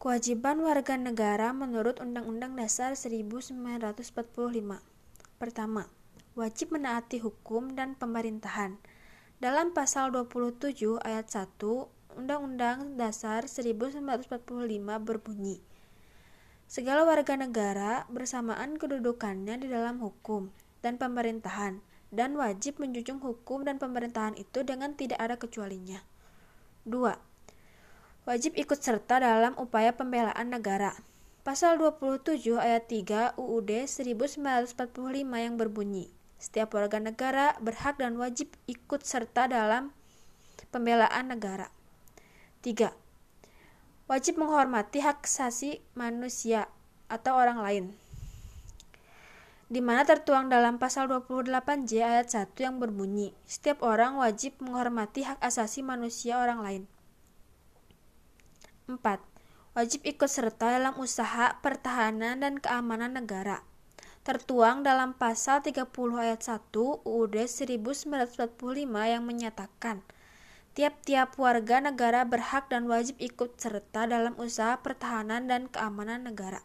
Kewajiban warga negara menurut Undang-Undang Dasar 1945. Pertama, wajib menaati hukum dan pemerintahan. Dalam pasal 27 ayat 1 Undang-Undang Dasar 1945 berbunyi, Segala warga negara bersamaan kedudukannya di dalam hukum dan pemerintahan dan wajib menjunjung hukum dan pemerintahan itu dengan tidak ada kecualinya. 2 wajib ikut serta dalam upaya pembelaan negara. Pasal 27 ayat 3 UUD 1945 yang berbunyi, setiap warga negara berhak dan wajib ikut serta dalam pembelaan negara. 3. Wajib menghormati hak asasi manusia atau orang lain. Di mana tertuang dalam pasal 28J ayat 1 yang berbunyi, setiap orang wajib menghormati hak asasi manusia orang lain. 4. Wajib ikut serta dalam usaha pertahanan dan keamanan negara. Tertuang dalam pasal 30 ayat 1 UUD 1945 yang menyatakan tiap-tiap warga negara berhak dan wajib ikut serta dalam usaha pertahanan dan keamanan negara.